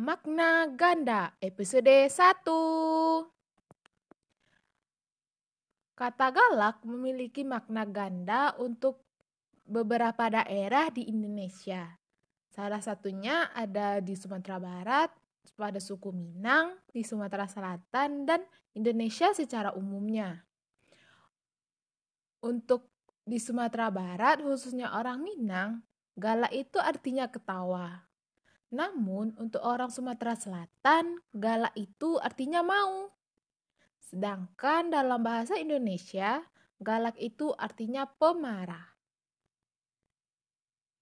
Makna ganda episode 1 Kata galak memiliki makna ganda untuk beberapa daerah di Indonesia. Salah satunya ada di Sumatera Barat, pada suku Minang, di Sumatera Selatan, dan Indonesia secara umumnya. Untuk di Sumatera Barat, khususnya orang Minang, galak itu artinya ketawa. Namun, untuk orang Sumatera Selatan, galak itu artinya mau. Sedangkan dalam bahasa Indonesia, galak itu artinya pemarah.